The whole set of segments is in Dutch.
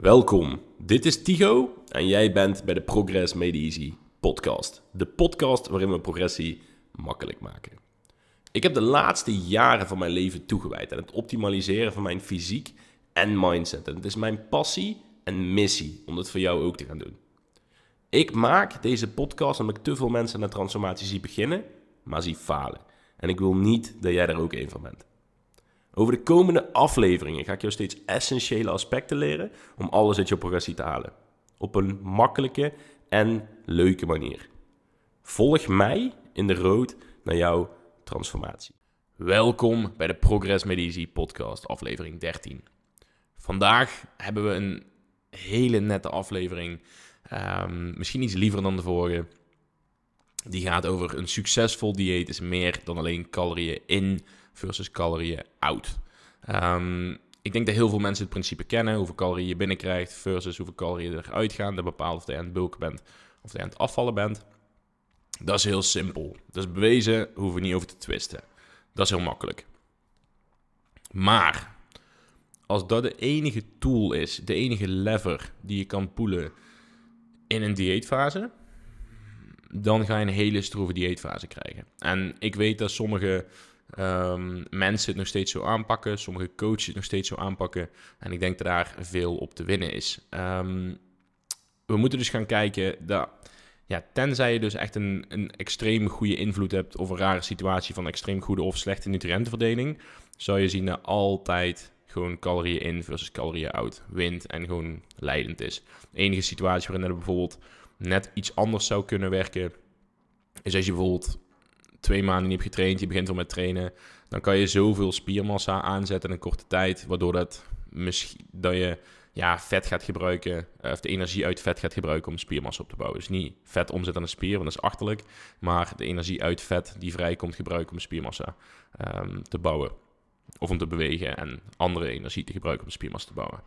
Welkom, dit is Tigo en jij bent bij de Progress Made Easy podcast. De podcast waarin we progressie makkelijk maken. Ik heb de laatste jaren van mijn leven toegewijd aan het optimaliseren van mijn fysiek en mindset. En het is mijn passie en missie om dat voor jou ook te gaan doen. Ik maak deze podcast omdat ik te veel mensen de transformatie zie beginnen, maar zie falen. En ik wil niet dat jij er ook een van bent. Over de komende afleveringen ga ik jou steeds essentiële aspecten leren om alles uit je progressie te halen. Op een makkelijke en leuke manier. Volg mij in de road naar jouw transformatie. Welkom bij de Progress Medici podcast, aflevering 13. Vandaag hebben we een hele nette aflevering. Um, misschien iets liever dan de vorige. Die gaat over een succesvol dieet is meer dan alleen calorieën in versus calorieën out. Um, ik denk dat heel veel mensen het principe kennen, hoeveel calorieën je binnenkrijgt versus hoeveel calorieën eruit gaan. Dat bepaalt of je aan het bulken bent of je aan het afvallen bent. Dat is heel simpel. Dat is bewezen, hoeven we niet over te twisten. Dat is heel makkelijk. Maar als dat de enige tool is, de enige lever die je kan poelen in een dieetfase, dan ga je een hele stroeve dieetfase krijgen. En ik weet dat sommige um, mensen het nog steeds zo aanpakken, sommige coaches het nog steeds zo aanpakken. En ik denk dat daar veel op te winnen is. Um, we moeten dus gaan kijken dat, ja, tenzij je dus echt een, een extreem goede invloed hebt of een rare situatie van extreem goede of slechte nutriëntenverdeling, zou je zien dat altijd gewoon calorieën in versus calorieën out wint en gewoon leidend is. De enige situatie waarin er bijvoorbeeld net iets anders zou kunnen werken, is als je bijvoorbeeld twee maanden niet hebt getraind, je begint al met trainen, dan kan je zoveel spiermassa aanzetten in een korte tijd, waardoor dat, misschien, dat je ja, vet gaat gebruiken, eh, of de energie uit vet gaat gebruiken om spiermassa op te bouwen. Dus niet vet omzetten aan de spier, want dat is achterlijk, maar de energie uit vet die vrijkomt gebruiken om spiermassa um, te bouwen. Of om te bewegen en andere energie te gebruiken om spiermassa te bouwen.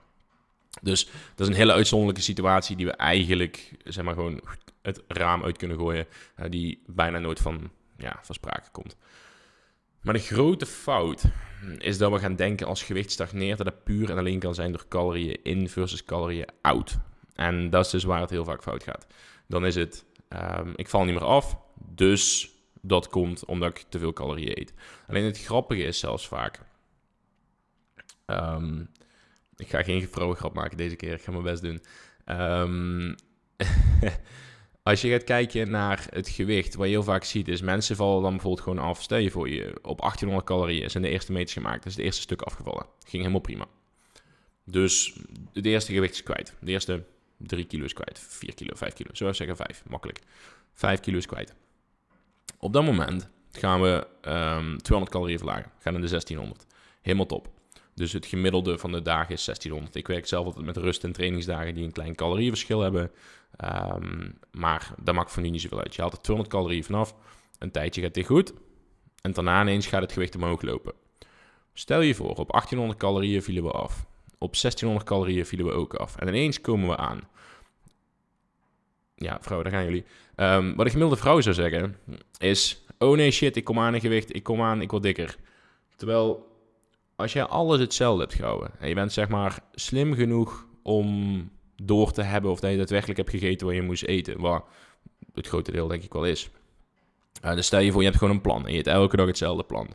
Dus dat is een hele uitzonderlijke situatie die we eigenlijk, zeg maar, gewoon het raam uit kunnen gooien. Uh, die bijna nooit van, ja, van sprake komt. Maar de grote fout is dat we gaan denken als gewicht stagneert, dat het puur en alleen kan zijn door calorieën in versus calorieën out. En dat is dus waar het heel vaak fout gaat. Dan is het, um, ik val niet meer af, dus dat komt omdat ik te veel calorieën eet. Alleen het grappige is zelfs vaak, um, ik ga geen vrouwengrap maken deze keer, ik ga mijn best doen. Um, als je gaat kijken naar het gewicht, wat je heel vaak ziet, is mensen vallen dan bijvoorbeeld gewoon af. Stel je voor je op 1800 calorieën zijn de eerste meters gemaakt. Is het eerste stuk afgevallen. Ging helemaal prima. Dus het eerste gewicht is kwijt. De eerste 3 kilo is kwijt. 4 kilo, 5 kilo. Zo zeggen 5, makkelijk. 5 kilo is kwijt. Op dat moment gaan we um, 200 calorieën verlagen. Gaan naar de 1600. Helemaal top. Dus het gemiddelde van de dagen is 1600. Ik werk zelf altijd met rust- en trainingsdagen die een klein calorieverschil hebben. Um, maar dat maakt voor nu niet zoveel uit. Je haalt er 200 calorieën vanaf. Een tijdje gaat dit goed. En daarna ineens gaat het gewicht omhoog lopen. Stel je voor, op 1800 calorieën vielen we af. Op 1600 calorieën vielen we ook af. En ineens komen we aan. Ja, vrouw, daar gaan jullie. Um, wat een gemiddelde vrouw zou zeggen is... Oh nee, shit, ik kom aan in gewicht. Ik kom aan, ik word dikker. Terwijl als jij alles hetzelfde hebt gehouden en je bent zeg maar slim genoeg om door te hebben of dat je daadwerkelijk hebt gegeten wat je moest eten, wat het grote deel denk ik wel is. Uh, dus stel je voor, je hebt gewoon een plan en je hebt elke dag hetzelfde plan.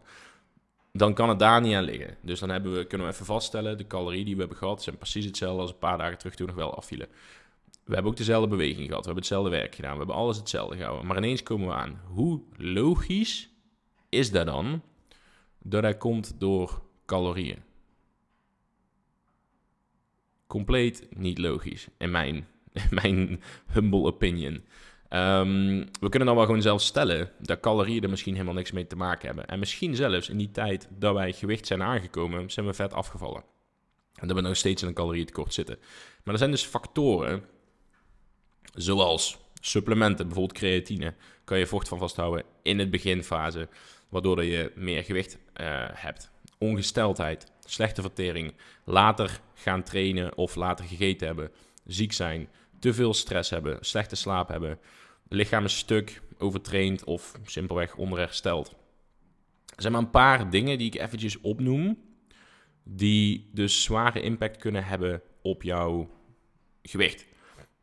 Dan kan het daar niet aan liggen. Dus dan hebben we, kunnen we even vaststellen, de calorieën die we hebben gehad zijn precies hetzelfde als een paar dagen terug toen nog wel afvielen. We hebben ook dezelfde beweging gehad, we hebben hetzelfde werk gedaan, we hebben alles hetzelfde gehouden. Maar ineens komen we aan, hoe logisch is dat dan dat dat komt door calorieën. Compleet niet logisch, in mijn, mijn humble opinion. Um, we kunnen dan wel gewoon zelf stellen dat calorieën er misschien helemaal niks mee te maken hebben. En misschien zelfs in die tijd dat wij gewicht zijn aangekomen, zijn we vet afgevallen. En dat we nog steeds in een calorietekort zitten. Maar er zijn dus factoren, zoals supplementen, bijvoorbeeld creatine, kan je vocht van vasthouden in het beginfase, waardoor je meer gewicht uh, hebt ongesteldheid, slechte vertering, later gaan trainen of later gegeten hebben, ziek zijn, te veel stress hebben, slechte slaap hebben, lichaam is stuk, overtraind of simpelweg onderhersteld. Er zijn maar een paar dingen die ik eventjes opnoem, die dus zware impact kunnen hebben op jouw gewicht.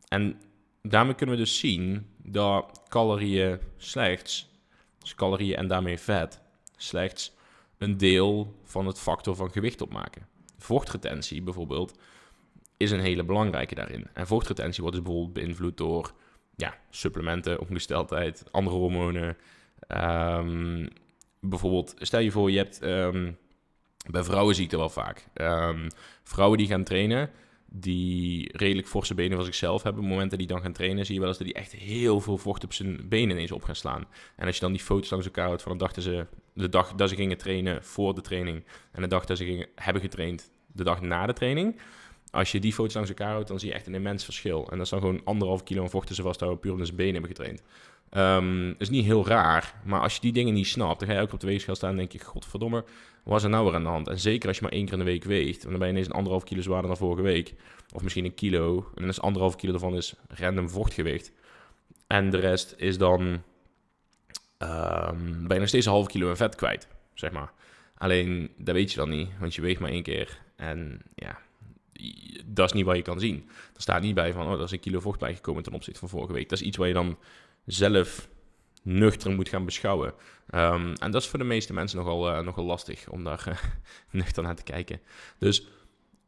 En daarmee kunnen we dus zien dat calorieën slechts, dus calorieën en daarmee vet, slechts een deel van het factor van gewicht opmaken. Vochtretentie bijvoorbeeld is een hele belangrijke daarin. En vochtretentie wordt dus bijvoorbeeld beïnvloed door ja, supplementen, ongesteldheid, andere hormonen. Um, bijvoorbeeld, stel je voor, je hebt um, bij vrouwen zie ik dat wel vaak. Um, vrouwen die gaan trainen, die redelijk forse benen van zichzelf hebben, op momenten die dan gaan trainen, zie je wel eens dat die echt heel veel vocht op zijn benen ineens op gaan slaan. En als je dan die foto's langs elkaar houdt van de dag dat ze, de dag dat ze gingen trainen voor de training en de dag dat ze gingen, hebben getraind de dag na de training, als je die foto's langs elkaar houdt, dan zie je echt een immens verschil. En dat is dan gewoon anderhalf kilo aan vocht tussen vasthouden, puur omdat ze benen hebben getraind. Um, is niet heel raar, maar als je die dingen niet snapt, dan ga je ook op de weegschaal staan en denk je, godverdomme, wat is er nou weer aan de hand? En zeker als je maar één keer in de week weegt, dan ben je ineens een anderhalf kilo zwaarder dan vorige week. Of misschien een kilo, en dan is anderhalf kilo ervan is random vochtgewicht. En de rest is dan, um, ben je nog steeds een half kilo in vet kwijt, zeg maar. Alleen, dat weet je dan niet, want je weegt maar één keer. En ja, dat is niet wat je kan zien. Er staat niet bij van, oh, er is een kilo vocht bijgekomen ten opzichte van vorige week. Dat is iets waar je dan zelf nuchter moet gaan beschouwen. Um, en dat is voor de meeste mensen nogal, uh, nogal lastig om daar uh, nuchter naar te kijken. Dus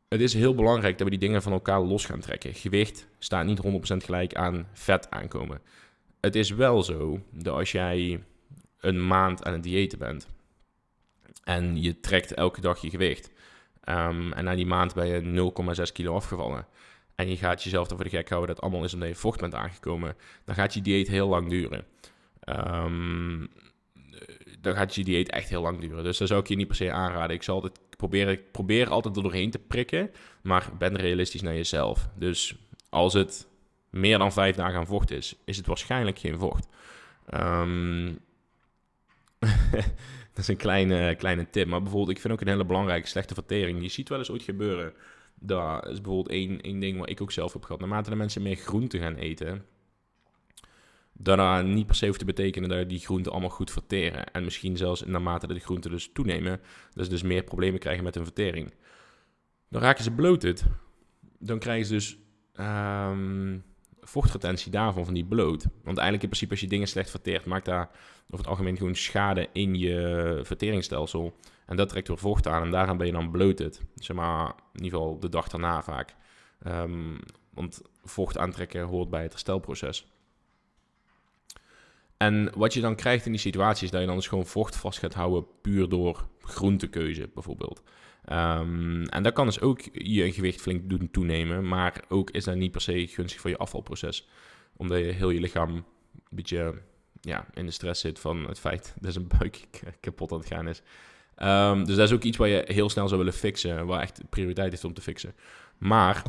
het is heel belangrijk dat we die dingen van elkaar los gaan trekken. Gewicht staat niet 100% gelijk aan vet aankomen. Het is wel zo dat als jij een maand aan het diëten bent en je trekt elke dag je gewicht, Um, en na die maand ben je 0,6 kilo afgevallen. En je gaat jezelf ervoor de gek houden dat allemaal is omdat je vocht bent aangekomen. Dan gaat je dieet heel lang duren. Um, dan gaat je dieet echt heel lang duren. Dus dat zou ik je niet per se aanraden. Ik zal altijd proberen, probeer altijd er doorheen te prikken. Maar ben realistisch naar jezelf. Dus als het meer dan vijf dagen aan vocht is, is het waarschijnlijk geen vocht. Um, Dat is een kleine, kleine tip. Maar bijvoorbeeld, ik vind ook een hele belangrijke slechte vertering. Je ziet wel eens ooit gebeuren. Dat is bijvoorbeeld één, één ding wat ik ook zelf heb gehad. Naarmate de mensen meer groente gaan eten, dat niet per se hoeft te betekenen dat die groenten allemaal goed verteren. En misschien zelfs naarmate de groenten dus toenemen, dat ze dus meer problemen krijgen met hun vertering. Dan raken ze bloated. Dan krijgen ze dus um, vochtretentie daarvan, van die bloot. Want eigenlijk in principe als je dingen slecht verteert, maakt daar over het algemeen gewoon schade in je verteringsstelsel. En dat trekt weer vocht aan en daaraan ben je dan bloated. Zeg maar, in ieder geval de dag daarna vaak. Um, want vocht aantrekken hoort bij het herstelproces. En wat je dan krijgt in die situatie is dat je dan dus gewoon vocht vast gaat houden puur door groentekeuze bijvoorbeeld. Um, en dat kan dus ook je gewicht flink doen toenemen, maar ook is dat niet per se gunstig voor je afvalproces. Omdat je heel je lichaam een beetje ja, in de stress zit van het feit dat zijn buik kapot aan het gaan is. Um, dus dat is ook iets waar je heel snel zou willen fixen, waar echt prioriteit is om te fixen. Maar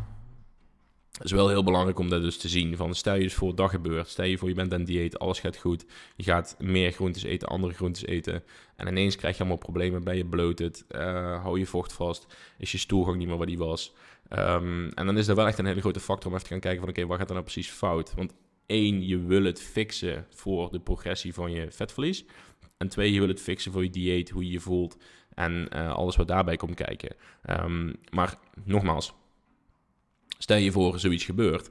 is wel heel belangrijk om dat dus te zien. Van stel je dus voor dat gebeurt. Stel je voor je bent aan dieet, alles gaat goed. Je gaat meer groentes eten, andere groentes eten. En ineens krijg je allemaal problemen. Ben je bloated, uh, hou je vocht vast. Is je stoelgang niet meer wat die was. Um, en dan is dat wel echt een hele grote factor om even te gaan kijken van oké, wat gaat er nou precies fout? Want één, je wil het fixen voor de progressie van je vetverlies. En twee, je wil het fixen voor je dieet, hoe je je voelt. En uh, alles wat daarbij komt kijken. Um, maar nogmaals, Stel je voor zoiets gebeurt,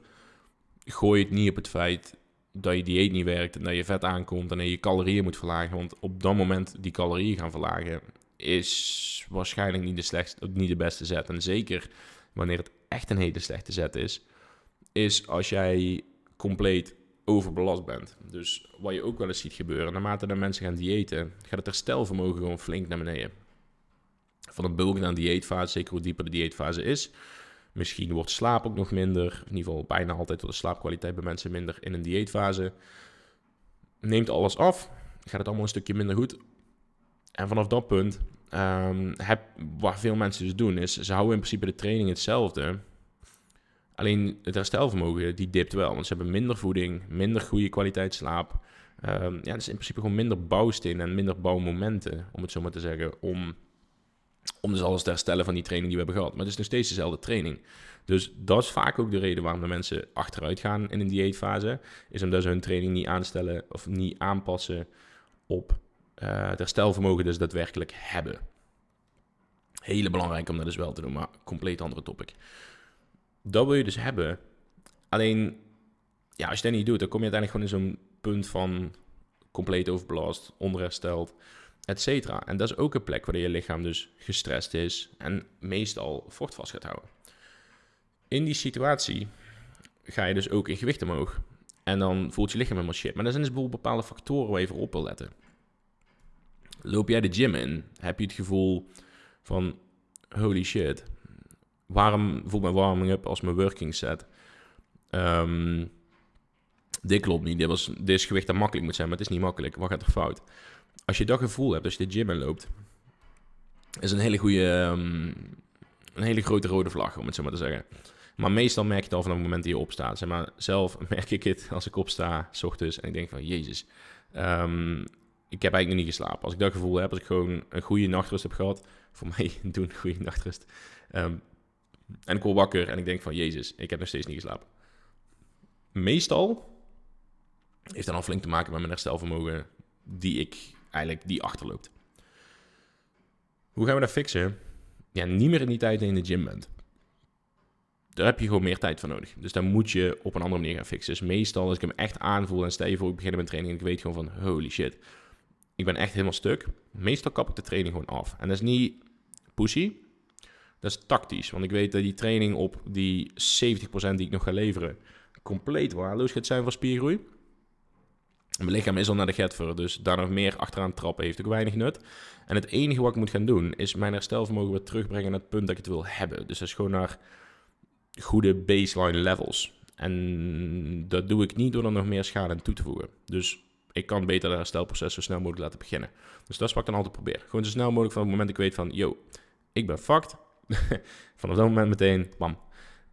gooi het niet op het feit dat je dieet niet werkt en dat je vet aankomt en je calorieën moet verlagen. Want op dat moment die calorieën gaan verlagen is waarschijnlijk niet de, slechtste, niet de beste zet. En zeker wanneer het echt een hele slechte zet is, is als jij compleet overbelast bent. Dus wat je ook wel eens ziet gebeuren, naarmate de mensen gaan diëten, gaat het herstelvermogen gewoon flink naar beneden. Van een bulk naar dieetfase, zeker hoe dieper de dieetfase is, Misschien wordt slaap ook nog minder. In ieder geval bijna altijd wordt de slaapkwaliteit bij mensen minder in een dieetfase. Neemt alles af, gaat het allemaal een stukje minder goed. En vanaf dat punt, heb, wat veel mensen dus doen, is ze houden in principe de training hetzelfde. Alleen het herstelvermogen, die dipt wel. Want ze hebben minder voeding, minder goede kwaliteit slaap. Um, ja, is in principe gewoon minder bouwsteen en minder bouwmomenten, om het zo maar te zeggen, om om dus alles te herstellen van die training die we hebben gehad. Maar het is nog steeds dezelfde training. Dus dat is vaak ook de reden waarom de mensen achteruit gaan in een dieetfase. Is omdat ze hun training niet aanstellen of niet aanpassen op uh, het herstelvermogen dus daadwerkelijk hebben. Hele belangrijk om dat dus wel te doen, maar compleet andere topic. Dat wil je dus hebben Alleen, ja, als je dat niet doet, dan kom je uiteindelijk gewoon in zo'n punt van compleet overbelast, onderhersteld, et cetera. En dat is ook een plek waar je lichaam dus gestrest is en meestal vocht vast gaat houden. In die situatie ga je dus ook in gewicht omhoog. En dan voelt je lichaam helemaal shit. Maar er zijn dus bijvoorbeeld bepaalde factoren waar je voor op wil letten. Loop jij de gym in, heb je het gevoel van holy shit, waarom voelt mijn warming up als mijn working set? Ehm, dit klopt niet. Dit, was, dit is gewicht dat makkelijk moet zijn, maar het is niet makkelijk. Wat gaat er fout? Als je dat gevoel hebt, als je de gym in loopt, is een hele goede, ehm, een hele grote rode vlag, om het zo maar te zeggen. Maar meestal merk je het al vanaf het moment dat je opstaat. Zeg maar, zelf merk ik het als ik opsta, s ochtends, en ik denk van, jezus, um, ik heb eigenlijk nog niet geslapen. Als ik dat gevoel heb, als ik gewoon een goede nachtrust heb gehad, voor mij doen een goede nachtrust, um, en ik word wakker en ik denk van, jezus, ik heb nog steeds niet geslapen. Meestal heeft dat al flink te maken met mijn herstelvermogen die ik eigenlijk die achterloopt. Hoe gaan we dat fixen? Ja, niet meer in die tijd in de gym bent. Daar heb je gewoon meer tijd voor nodig. Dus dan moet je op een andere manier gaan fixen. Dus meestal als ik hem echt aanvoel en stel je voor ik begin met training en ik weet gewoon van holy shit. Ik ben echt helemaal stuk. Meestal kap ik de training gewoon af. En dat is niet pussy. Dat is tactisch. Want ik weet dat die training op die 70% die ik nog ga leveren compleet waardeloos gaat zijn voor spiergroei. Mijn lichaam is al naar de getver, dus daar nog meer achteraan trappen heeft ook weinig nut. En het enige wat ik moet gaan doen, is mijn herstelvermogen weer terugbrengen naar het punt dat ik het wil hebben. Dus dat is gewoon naar goede baseline levels. En dat doe ik niet door er nog meer schade aan toe te voegen. Dus ik kan beter het herstelproces zo snel mogelijk laten beginnen. Dus dat is wat ik dan altijd probeer. Gewoon zo snel mogelijk van het moment ik weet van, yo, ik ben fucked. Vanaf dat moment meteen, bam,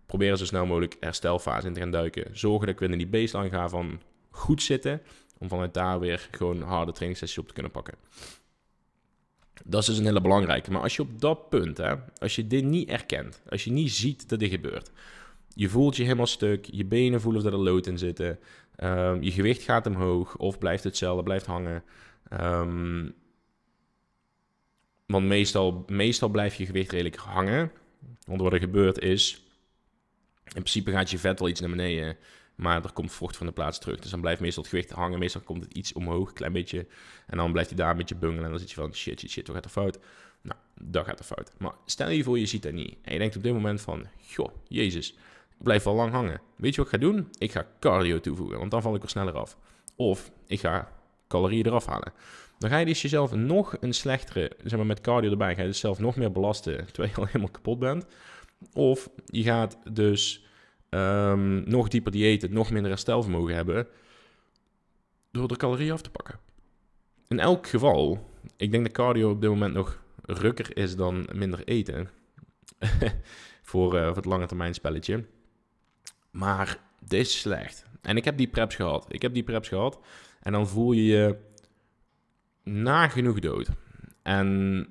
proberen zo snel mogelijk herstelfase in te gaan duiken. Zorgen dat ik weer in die baseline ga van goed zitten. Om vanuit daar weer gewoon harde trainingssessies op te kunnen pakken. Dat is dus een hele belangrijke. Maar als je op dat punt, hè, als je dit niet erkent, als je niet ziet dat dit gebeurt, je voelt je helemaal stuk, je benen voelen of er lood in zitten, um, je gewicht gaat omhoog of blijft hetzelfde, blijft hangen. Um, want meestal, meestal blijft je gewicht redelijk hangen. Want wat er gebeurt is, in principe gaat je vet wel iets naar beneden, maar er komt vocht van de plaats terug. Dus dan blijft meestal het gewicht hangen. Meestal komt het iets omhoog, een klein beetje. En dan blijft hij daar een beetje bungelen. En dan zit je van, shit, shit, shit, wat gaat er fout? Nou, dat gaat er fout. Maar stel je voor, je ziet dat niet. En je denkt op dit moment van, joh, jezus, ik blijf wel lang hangen. Weet je wat ik ga doen? Ik ga cardio toevoegen, want dan val ik er sneller af. Of ik ga calorieën eraf halen. Dan ga je dus jezelf nog een slechtere, zeg maar met cardio erbij, ga je dus zelf nog meer belasten, terwijl je al helemaal kapot bent. Of je gaat dus um, nog dieper diëten, nog minder herstelvermogen hebben, door de calorieën af te pakken. In elk geval, ik denk dat cardio op dit moment nog rukker is dan minder eten. voor, uh, voor het lange termijn spelletje. Maar dit is slecht. En ik heb die preps gehad. Ik heb die preps gehad. En dan voel je je nagenoeg dood. En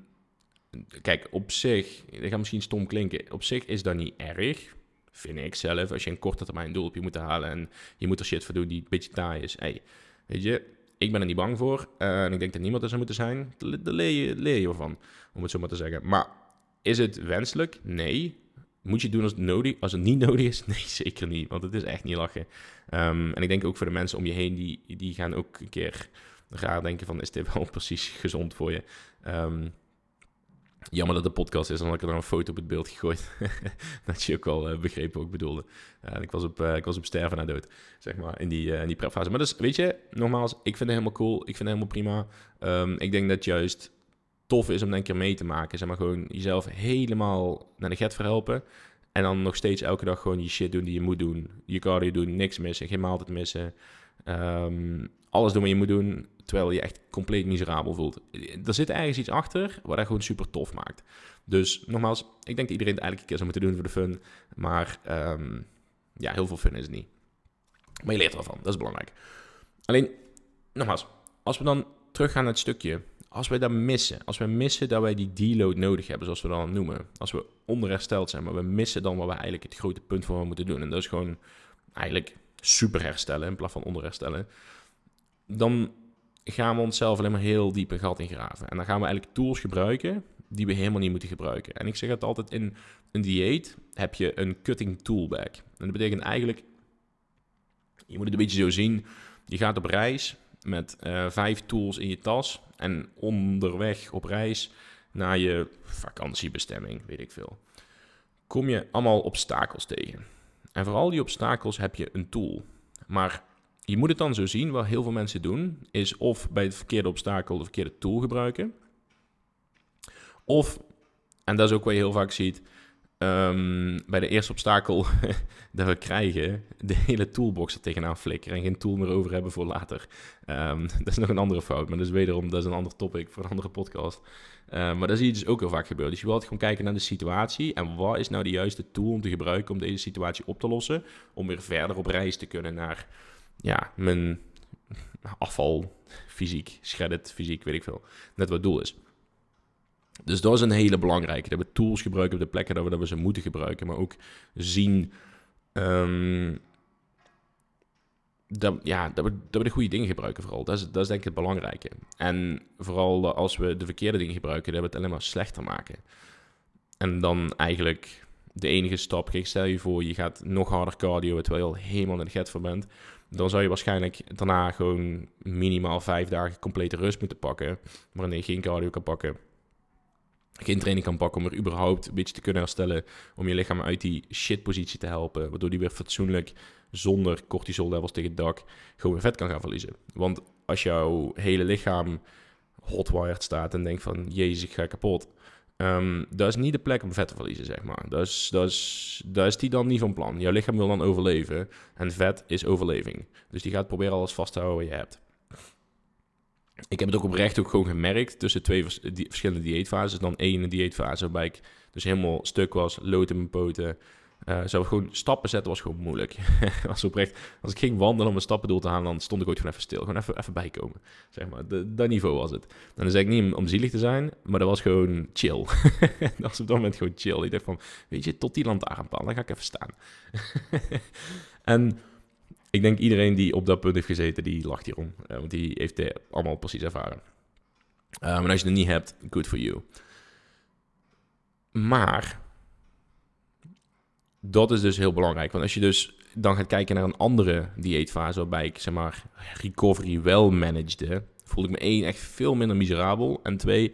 kijk, op zich, dat gaat misschien stom klinken. Op zich is dat niet erg vind ik zelf, als je een korte termijn doel op je moet halen en je moet er shit voor doen die een beetje taai is. Hey, weet je, ik ben er niet bang voor uh, en ik denk dat niemand er zou moeten zijn. Daar leer je, leer je van, om het zo maar te zeggen. Maar is het wenselijk? Nee. Moet je het doen als het, nodig, als het niet nodig is? Nee, zeker niet, want het is echt niet lachen. Um, en ik denk ook voor de mensen om je heen, die, die gaan ook een keer raar denken van, is dit wel precies gezond voor je? Um, Jammer dat de podcast is, dan had ik er een foto op het beeld gegooid. dat je ook wel uh, begrepen wat ik bedoelde. Uh, ik, was op, uh, ik was op sterven naar dood, zeg maar, in die, in die prepfase. Maar dus, weet je, nogmaals, ik vind het helemaal cool. Ik vind het helemaal prima. Um, ik denk dat juist tof is om een keer mee te maken. Zeg maar, gewoon jezelf helemaal naar de get verhelpen. En dan nog steeds elke dag gewoon je shit doen die je moet doen. Je cardio doen, niks missen, geen maaltijd missen. Um, alles doen wat je moet doen, terwijl je echt compleet miserabel voelt. Er zit ergens iets achter wat dat gewoon super tof maakt. Dus nogmaals, ik denk dat iedereen het eigenlijk een keer zou moeten doen voor de fun. Maar um, ja, heel veel fun is het niet. Maar je leert ervan, dat is belangrijk. Alleen, nogmaals, als we dan teruggaan naar het stukje. Als wij dat missen, als we missen dat wij die deload nodig hebben, zoals we dat noemen. Als we onderhersteld zijn, maar we missen dan wat we eigenlijk het grote punt voor moeten doen. En dat is gewoon eigenlijk super herstellen in plaats van onderherstellen dan gaan we onszelf alleen maar heel diep een gat ingraven. En dan gaan we eigenlijk tools gebruiken die we helemaal niet moeten gebruiken. En ik zeg het altijd, in een dieet heb je een cutting toolbag. En dat betekent eigenlijk, Je moet het een beetje zo zien. Je gaat op reis met uh, vijf tools in je tas. En onderweg op reis naar je vakantiebestemming, weet ik veel. Kom je allemaal obstakels tegen. En voor al die obstakels heb je een tool. Maar je moet het dan zo zien, wat heel veel mensen doen, is of bij het verkeerde obstakel de verkeerde tool gebruiken. Of, en dat is ook wat je heel vaak ziet, um, bij de eerste obstakel dat we krijgen, de hele toolbox er tegenaan flikkeren en geen tool meer over hebben voor later. Um, dat is nog een andere fout, maar dat is wederom dat is een ander topic voor een andere podcast. Um, maar dat zie je dus ook heel vaak gebeuren. Dus je wilt gewoon kijken naar de situatie en wat is nou de juiste tool om te gebruiken om deze situatie op te lossen, om weer verder op reis te kunnen naar ja, mijn afval, fysiek, shredded, fysiek, weet ik veel. Net wat het doel is. Dus dat is een hele belangrijke. Dat we tools gebruiken op de plekken dat we, dat we ze moeten gebruiken. Maar ook zien um, dat, ja, dat, we, dat we de goede dingen gebruiken vooral. Dat is, dat is denk ik het belangrijke. En vooral als we de verkeerde dingen gebruiken, dat we het alleen maar slechter maken. En dan eigenlijk de enige stap, kijk, stel je voor, je gaat nog harder cardio, terwijl je al helemaal in de get voor bent. Dan zou je waarschijnlijk daarna gewoon minimaal vijf dagen complete rust moeten pakken. Waarin je geen cardio kan pakken geen training kan pakken om er überhaupt een beetje te kunnen herstellen. Om je lichaam uit die shitpositie te helpen. Waardoor die weer fatsoenlijk, zonder cortisol levels tegen het dak, gewoon vet kan gaan verliezen. Want als jouw hele lichaam hotwired staat en denkt van, jezus, ik ga kapot. Um, dat is niet de plek om vet te verliezen, zeg maar. Dat is, dat, is, dat is die dan niet van plan. Jouw lichaam wil dan overleven en vet is overleving. Dus die gaat proberen alles vast te houden wat je hebt ik heb het ook oprecht ook gewoon gemerkt tussen twee verschillende dieetfases. Dan één dieetfase waarbij ik dus helemaal stuk was, lood in mijn poten. Uh, zo gewoon stappen zetten was gewoon moeilijk. was oprecht, als ik ging wandelen om mijn stappendoel te halen, dan stond ik ooit gewoon even stil. Gewoon even, even bijkomen. Zeg maar, de, dat niveau was het. Dan zeg ik niet om zielig te zijn, maar dat was gewoon chill. dat was op dat moment gewoon chill. Ik dacht van, weet je, tot die lantaarnpaal, dan ga ik even staan. en ik denk iedereen die op dat punt heeft gezeten, die lacht hierom. Uh, want die heeft het allemaal precies ervaren. Uh, maar als je het niet hebt, good for you. Maar dat is dus heel belangrijk. Want als je dus dan gaat kijken naar een andere dieetfase, waarbij ik zeg maar recovery wel managede, voelde ik me één echt veel minder miserabel. En twee,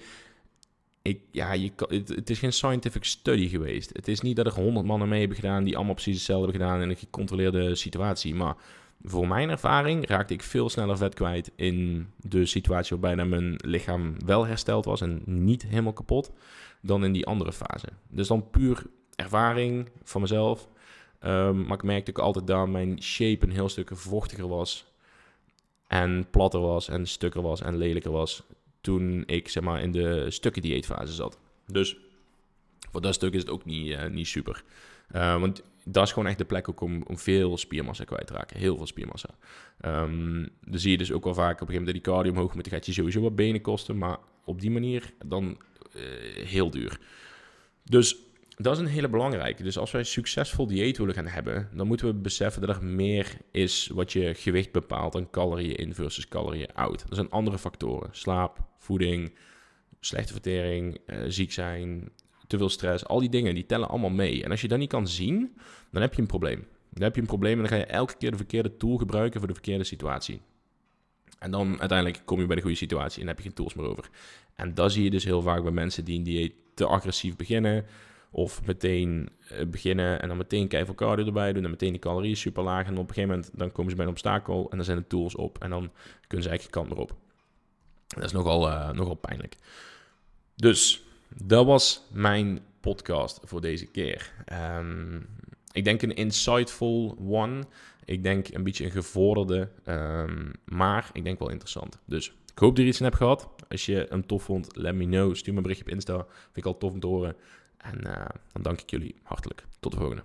ik, ja, je, het, het, is geen scientific study geweest. Het is niet dat er honderd mannen mee hebben gedaan die allemaal precies hetzelfde hebben gedaan in een gecontroleerde situatie. Maar voor mijn ervaring raakte ik veel sneller vet kwijt in de situatie waarbij mijn lichaam wel hersteld was en niet helemaal kapot, dan in die andere fase. Dus dan puur ervaring van mezelf. Um, maar ik merkte ook altijd dat mijn shape een heel stuk vochtiger was. En platter was en stukker was en lelijker was toen ik zeg maar in de stukken dieetfase zat. Dus voor dat stuk is het ook niet, uh, niet super. Uh, want dat is gewoon echt de plek ook om, om veel spiermassa kwijt te raken. Heel veel spiermassa. Um, dan zie je dus ook wel vaak op een gegeven moment dat die cardio omhoog moet. Dan gaat je sowieso wat benen kosten. Maar op die manier dan uh, heel duur. Dus dat is een hele belangrijke. Dus als wij succesvol dieet willen gaan hebben, dan moeten we beseffen dat er meer is wat je gewicht bepaalt dan calorieën in versus calorieën out. Dat zijn andere factoren. Slaap, voeding, slechte vertering, uh, ziek zijn, te veel stress. Al die dingen, die tellen allemaal mee. En als je dat niet kan zien, dan heb je een probleem. Dan heb je een probleem en dan ga je elke keer de verkeerde tool gebruiken voor de verkeerde situatie. En dan uiteindelijk kom je bij de goede situatie en heb je geen tools meer over. En dat zie je dus heel vaak bij mensen die een dieet te agressief beginnen of meteen uh, beginnen en dan meteen keihard cardio erbij doen en meteen die calorieën super laag. En op een gegeven moment dan komen ze bij een obstakel en dan zijn de tools op en dan kunnen ze eigenlijk kant erop. Dat is nogal, uh, nogal pijnlijk. Dus dat was mijn podcast voor deze keer. Um, ik denk een insightful one. Ik denk een beetje een gevorderde, um, maar ik denk wel interessant. Dus ik hoop dat je er iets aan hebt gehad. Als je hem tof vond, let me know. Stuur me een berichtje op Insta. Vind ik al tof om te horen. En uh, dan dank ik jullie hartelijk. Tot de volgende.